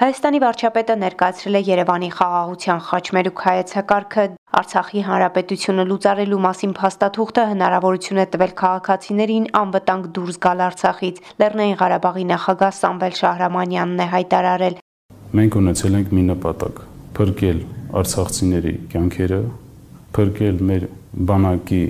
Հայաստանի վարչապետը ներկայացրել է Երևանի խաղաղության խաչմերուկ հայեցակարգը Արցախի հանրապետությունը լուծարելու մասին փաստաթուղթը հնարավորություն է տվել քաղաքացիներին անվտանգ դուրս գալ Արցախից։ Լեռնային Ղարաբաղի նախագահ Սամվել Շահրամանյանն է հայտարարել. Մենք ունեցել ենք մի նպատակ՝ փրկել արցախցիների կյանքերը, փրկել մեր բանակի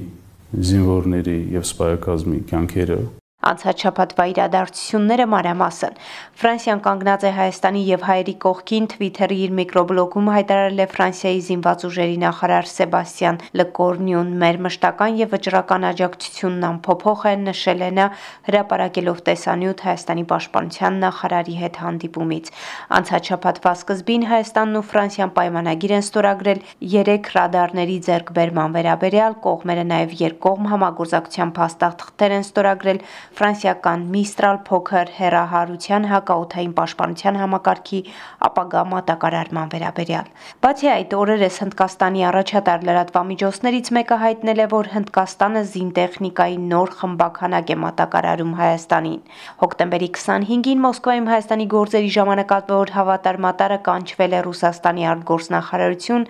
զինվորների եւ սպայակազմի կյանքերը Անցած շաբաթվա իրադարձությունները մանրամասն։ Ֆրանսիան կանգնած է Հայաստանի եւ հայերի կողքին Twitter-ի իր միկրոբլոգում հայտարարել է Ֆրանսիայի զինված ուժերի նախարար Սեբաստիան Լկորնյուն մեր մշտական եւ վճռական աջակցությունն ամփոփող է նշել է նա հրապարակելով տեսանյութ Հայաստանի պաշտպանության նախարարի հետ հանդիպումից։ Անցած շաբաթվա սկզբին Հայաստանն ու Ֆրանսիան պայմանագիր են ստորագրել 3 ռադարների ձեռքբերման վերաբերյալ կողմերը նաեւ երկկողմ համագործակցության փաստաթղթեր են ստորագրել ֆրանսիական Միստրալ փոքր հերահարության հակաօթային պաշտպանության համակարգի ապագա մատակարարման վերաբերյալ։ Բացի այդ, օրերս Հնդկաստանի առաջատար լրատվամիջոցներից մեկը հայտնել է, որ Հնդկաստանը զինտեխնիկայի նոր խմբականակ է մատակարարում Հայաստանին։ Հոկտեմբերի 25-ին Մոսկվայում Հայաստանի գործերի ժամանակավոր հավատարմատարը կանչվել է Ռուսաստանի արտգործնախարարություն,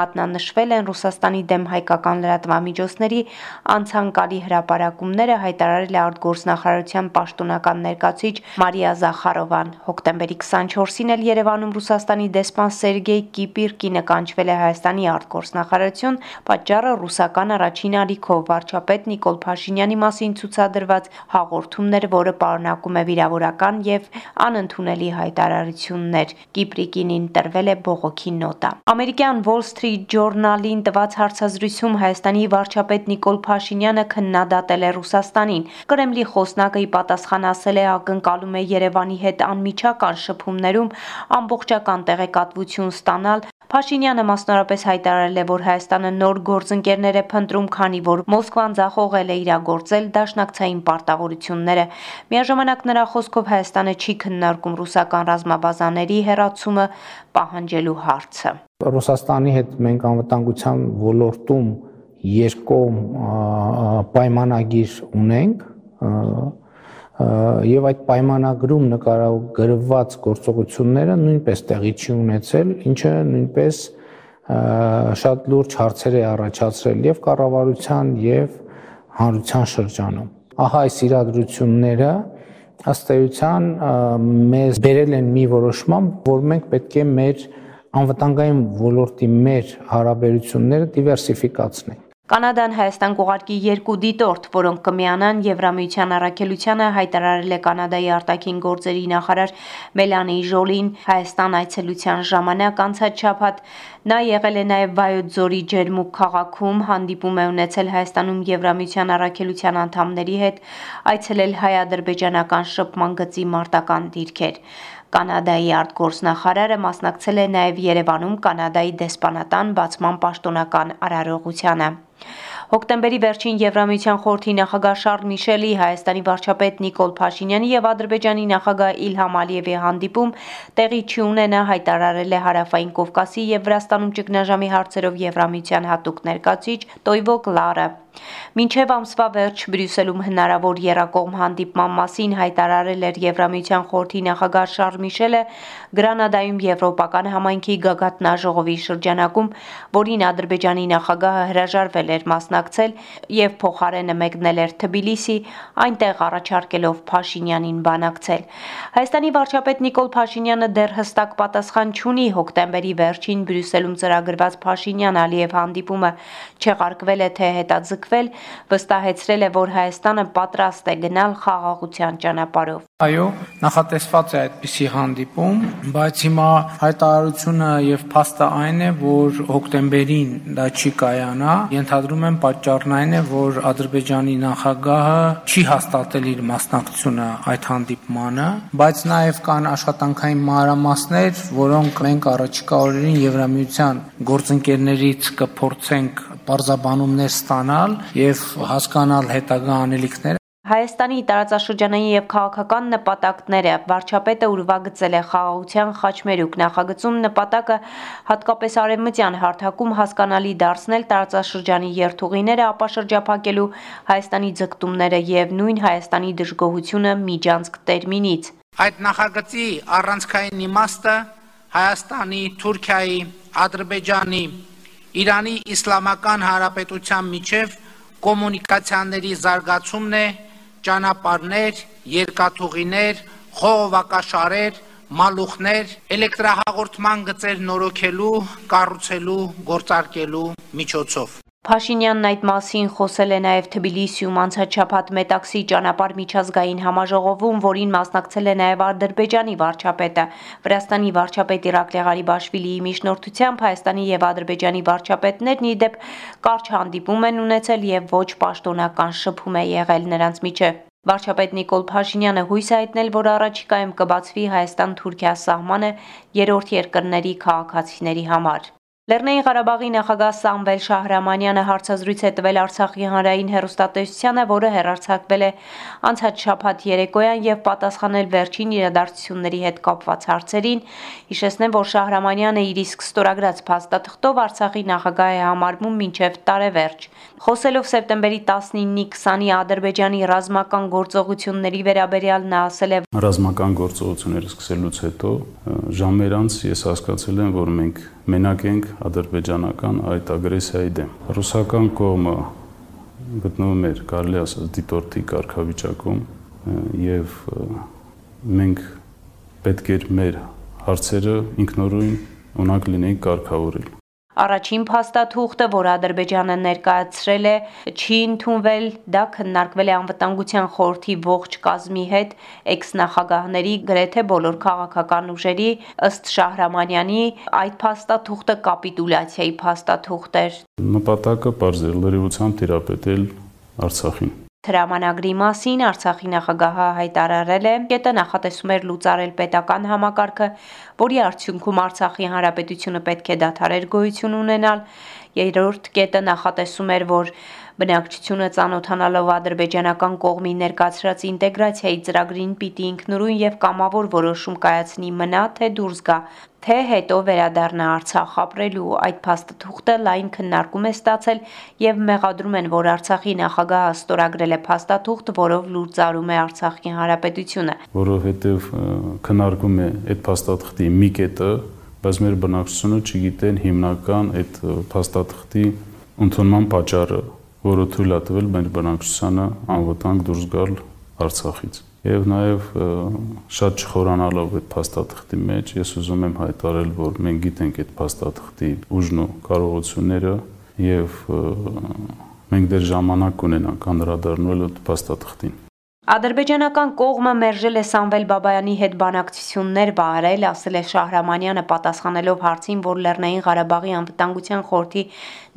մատնանշվել են Ռուսաստանի դեմ հայկական լրատվամիջոցների անցանկալի հրապարակումները հայտարարել է արտգործ գործնախարարության պաշտոնական ներկայացուցիչ Մարիա Զախարովան։ Հոկտեմբերի 24-ին էլ Երևանում Ռուսաստանի դեսպան Սերգեյ Կիպիրկինը կանչվել է Հայաստանի արտգործնախարարություն, պատճառը ռուսական առաջին ալիքով վարչապետ Նիկոլ Փաշինյանի մասին ցուցադրված հաղորդումներ, որը պարունակում է վիրավորական եւ անընդունելի հայտարարություններ։ Կիպրիկինին տրվել է բողոքի նոտա։ Ամերիկյան Wall Street Journal-ին տված հարցազրույցում Հայաստանի վարչապետ Նիկոլ Փաշինյանը քննադատել է Ռուսաստանին։ Կրեմլի խոսնակը ի պատասխան ասել է ակնկալում է Երևանի հետ անմիջական շփումներում ամբողջական տեղեկատվություն ստանալ Փաշինյանը մասնորապես հայտարարել է, որ Հայաստանը նոր գործընկերներ է փնտրում, քանի որ Մոսկվան ձախողել է իրագործել դաշնակցային պարտավորությունները։ Միաժամանակ նրա խոսքով Հայաստանը չի քննարկում ռուսական ռազմաբազաների հերացումը պահանջելու հարցը։ Ռուսաստանի հետ մենք անվտանգության ոլորտում երկկողմ պայմանագիր ունենք եւ այդ պայմանագրում նկարագրված գործողությունները նույնպես տեղի չի ունեցել, ինչը նույնպես շատ լուրջ հարցեր է առաջացրել եւ կառավարության եւ հանրության շրջանում։ Ահա այս իրադրությունները ըստ էության մեզ բերել են մի որոշման, որ մենք պետք է մեր անվտանգային ոլորտի մեր հարաբերությունները դիվերսիֆիկացնենք։ Կանադան Հայաստան կուղարկի երկու դիտորդ, որոնք կմիանան Եվրամիության առաքելությանը, հայտարարել է Կանադայի արտաքին գործերի նախարար Մելանի Ժոլին Հայաստան այցելության ժամանակ անցած շաբաթ։ Նա եղել է նաև Վայոց ձորի Ջերմուկ քաղաքում, հանդիպում է ունեցել Հայաստանում Եվրամիության առաքելության անդամների հետ, այցելել հայ-ադրբեջանական շփման գծի մարտական դիրքեր։ Կանադայի արտգործնախարարը մասնակցել է նաև Երևանում Կանադայի դեսպանատան բացման պաշտոնական արարողությանը։ Հոկտեմբերի վերջին Եվրամիության խորհրդի նախագահ Շարլ Միշելի, Հայաստանի վարչապետ Նիկոլ Փաշինյանի եւ Ադրբեջանի նախագահ Իլհամ Ալիևի հանդիպում տեղի չունենա հայտարարել է Հարավային Կովկասի եւ Վրաստանում ճգնաժամի հարցերով Եվրամիության հատուկ ներկայացիչ Տոյվո Կլարը։ Մինչև ամսվա վերջ Բրյուսելում հնարավոր երակողմ հանդիպման մասին հայտարարել էր Եվրամիության խորհրդի նախագահ Շարլ Միշելը Գրանադայում Եվրոպական համայնքի գագաթնաժողովի շրջանակում, որին Ադրբեջանի նախագահը հրաժարվել էր մասնակցել եւ փոխարենը մեկնել էր Թբիլիսի, այնտեղ առաջարկելով Փաշինյանին բանակցել։ Հայաստանի վարչապետ Նիկոլ Փաշինյանը դեռ հստակ պատասխան չունի հոկտեմբերի վերջին Բրյուսելում ծրագրված Փաշինյան-Ալիև հանդիպումը չեղարկվել է թե հետաձգ ձգվել, վստահեցրել է, որ Հայաստանը պատրաստ է գնալ խաղաղության ճանապարհով։ Այո, նախատեսված է այդպիսի հանդիպում, բայց հիմա հայտարարությունը եւ փաստը այն է, որ հոկտեմբերին դա չի կայանա։ Ենթադրում եմ պատճառն այն է, որ Ադրբեջանի նախագահը չի հաստատել իր մասնակցությունը այդ հանդիպմանը, բայց նաեւ կան աշխատանքային մանրամասներ, որոնք մենք առաջիկա օրերին Եվրամիության գործընկերներից կփորձենք բարձաբանումներ ստանալ եւ հասկանալ հետագա անելիքները Հայաստանի տարածաշրջանային եւ քաղաքական նպատակները վարչապետը ուրվագծել է խաղաղության խաչմերուկ նախագծում նպատակը հատկապես արևմտյան հարթակում հասկանալի դարձնել տարածաշրջանի երթուղիները ապա շրջափակելու Հայաստանի ձգտումները եւ նույն Հայաստանի դժգոհությունը միջանցք տերմինից Այդ նախագծի առանցքային իմաստը Հայաստանի, Թուրքիայի, Ադրբեջանի, Իրանի Իսլամական Հանրապետության միջև կոմունիկացիաների զարգացումն է, ճանապարհներ, երկաթուղիներ, խողովակաշարեր, մալուխներ, էլեկտրահաղորդման գծեր նորոգելու, կառուցելու, գործարկելու միջոցով։ Փաշինյանն այդ մասին խոսել է նաև Թբիլիսիում անցաչափած Մետաքսի ճանապարհ միջազգային համաժողովում, որին մասնակցել է նաև Ադրբեջանի վարչապետը։ Վրաստանի վարչապետ Իրակլի Ղարիբաշվիլիի միջնորդությամբ Հայաստանի եւ Ադրբեջանի վարչապետներն ի դեպ կարճ հանդիպում են ունեցել եւ ոչ պաշտոնական շփում է եղել նրանց միջև։ Վարչապետ Նիկոլ Փաշինյանը հույս հայտնել, որ առաջիկայում կբացվի Հայաստան-Թուրքիա սահմանը երրորդ երկրների քաղաքացիների համար։ Լեռնային Ղարաբաղի նախագահ Սամվել Շահրամանյանը հարցազրույց է տվել Արցախի հանրային հերոստատեսությանը, որը հերարցակվել է անցած շաբաթ երեկոյան եւ պատասխանել վերջին իրադարձությունների հետ կապված հարցերին։ Հիշեցնեմ, որ Շահրամանյանը իր իսկ ստորագրած փաստաթղթով Արցախի նախագահ է համարվում մինչև տարեվերջ։ Խոսելով սեպտեմբերի 19-ի 20-ի Ադրբեջանի ռազմական գործողությունների վերաբերյալ նա ասել է. Ռազմական գործողությունները սկսելուց հետո ժամեր անց ես հասկացել եմ, որ մենք մենակ ենք ադրբեջանական այդ ագրեսիայի դեմ։ Ռուսական կողմը գտնվում էր, կարելի ասած, դիտորդի կարգավիճակում եւ մենք պետք էր մեր հարցերը ինքնուրույն ունակ լինեինք կարգավորել։ Առաջին փաստաթուղթը, որ Ադրբեջանը ներկայացրել է, չի ընդունվել, դա քննարկվել է անվտանգության խորհրդի ողջ կազմի հետ, էքս-նախագահների գրեթե բոլոր քաղաքական ուժերի, ըստ Շահրամանյանի, այդ փաստաթուղթը կապիտուլյացիայի փաստաթուղթ էր։ Նպատակը բարձ էր լրիվությամբ տիրապետել Արցախին։ Հրամանագրի մասին Արցախի նախագահը հայտարարել է, կետը նախատեսում էր լուծարել պետական համակարգը, որի արդյունքում Արցախի հանրապետությունը պետք է դադարեր գոյություն ունենալ։ Երրորդ կետը նախատեսում էր, որ Բնակչությունը ծանոթանալով ադրբեջանական կողմի ներկայացրած ինտեգրացիայի ծրագրին պիտի ինքնուրույն եւ կամավոր որոշում կայացնի մնա թե դուրս գա, թե հետո վերադառնա Արցախ ապրելու։ Այդ փաստաթուղթը լայն քննարկում է ստացել եւ մեղադրում են, որ Արցախի նախագահը ստորագրել է փաստաթուղթ, որով լուծարում է Արցախի հանրապետությունը։ Որովհետեւ քննարկում է այդ փաստաթղթի մի կետը, բայց մեր բնակչությունը չգիտեն հիմնական այդ փաստաթղթի ընդունման պատճառը որը թույլ է տվել մեր բնակչությանը անվտանգ դուրս գալ Արցախից։ Եվ նաև շատ չխորանալով այդ փաստաթղթի մեջ ես ուզում եմ հայտարարել, որ մենք գիտենք այդ փաստաթղթի ուժն ու կարողությունները եւ մենք դեռ ժամանակ կունենանք անդրադառնալ այդ փաստաթղթին։ Ադրբեջանական կողմը մերժել է Սամվել Բաբայանի հետ բանակցություններ վարել, ասել է Շահրամանյանը պատասխանելով հարցին, որ Լեռնային Ղարաբաղի անվտանգության խորհրդի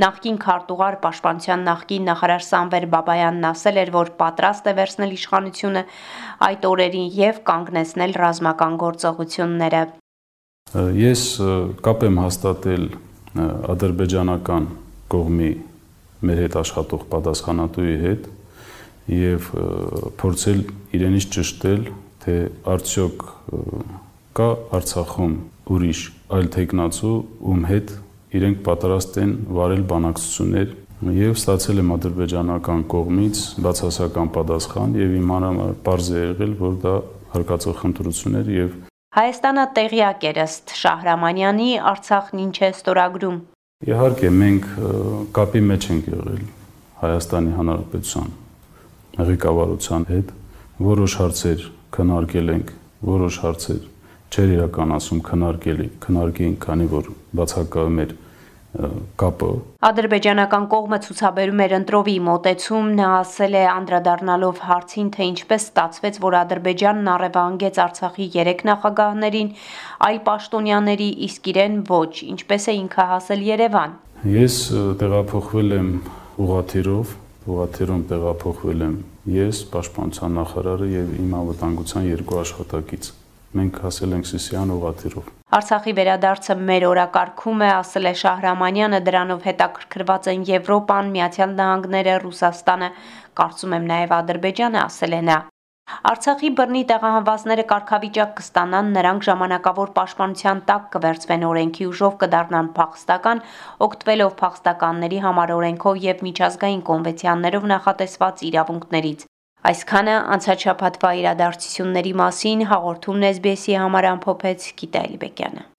նախկին քարտուղար պաշտպանության նախկին նախարար Սամվել Բաբայանն ասել էր, որ պատրաստ է վերցնել իշխանությունը այդ օրերին եւ կանգնեցնել ռազմական գործողությունները։ Ես կապ եմ հաստատել ադրբեջանական կողմի մեր հետ աշխատող պատասխանատուի հետ եւ փորձել իրենից ճշտել, թե արդյոք կա Արցախում ուրիշ այլ տեխնացու, ում հետ իրենք պատրաստ են վարել բանակցություններ եւ ստացել եմ ադրբեջանական կողմից բացասական պատասխան եւ իմ համար པարզ է եղել, որ դա հարկածող խնդրություններ եւ Հայաստանը տեղյակ էր ըստ Շահրամանյանի Արցախն ինչ է ստորագրում։ Իհարկե մենք կապի մեջ ենք եղել Հայաստանի Հանրապետության ղեկավարության հետ որոշ հարցեր քննարկել ենք, որոշ հարցեր չեր իրականացում քննարկելի, քննարկեին, քանի որ բացակայում էր կապը Ադրբեջանական կողմը ցուցաբերում էր ընտրովի մոտեցում, նա ասել է անդրադառնալով հարցին, թե ինչպես ստացվեց, որ Ադրբեջանն առևանգեց Արցախի 3 նախագահներին, այլ պաշտոնյաների, իսկ իրեն ոչ, ինչպես է ինքը հասել Երևան։ Ես տեղափոխվել եմ ուղաթիրով Ուղաթերում տեղափոխվել եմ ես, Պաշտպանության նախարարը եւ իմ անվտանգության երկու աշխատակից։ Մենք հասել ենք Սիսիան ուղաթերով։ Արցախի վերադարձը մեր օրակարգում է, ասել է Շահրամանյանը, դրանով հետաքրքրված են Եվրոպան, Միացյալ Նահանգները, Ռուսաստանը, կարծում եմ նաև Ադրբեջանը, ասել է նա։ Արցախի բռնի տեղահանվածները կարգավիճակ կստանան, նրանք ժամանակավոր պաշտպանության տակ կվերծվեն օրենքի ուժով կդառնան փախստական, օգտվելով փախստականների համար օրենքով եւ միջազգային կոնվենցիաներով նախատեսված իրավունքներից։ Այսքանը անցած շաբաթվա իրադարձությունների մասին հաղորդումն SBS-ի համար ամփոփեց Գիտալի Բեկյանը։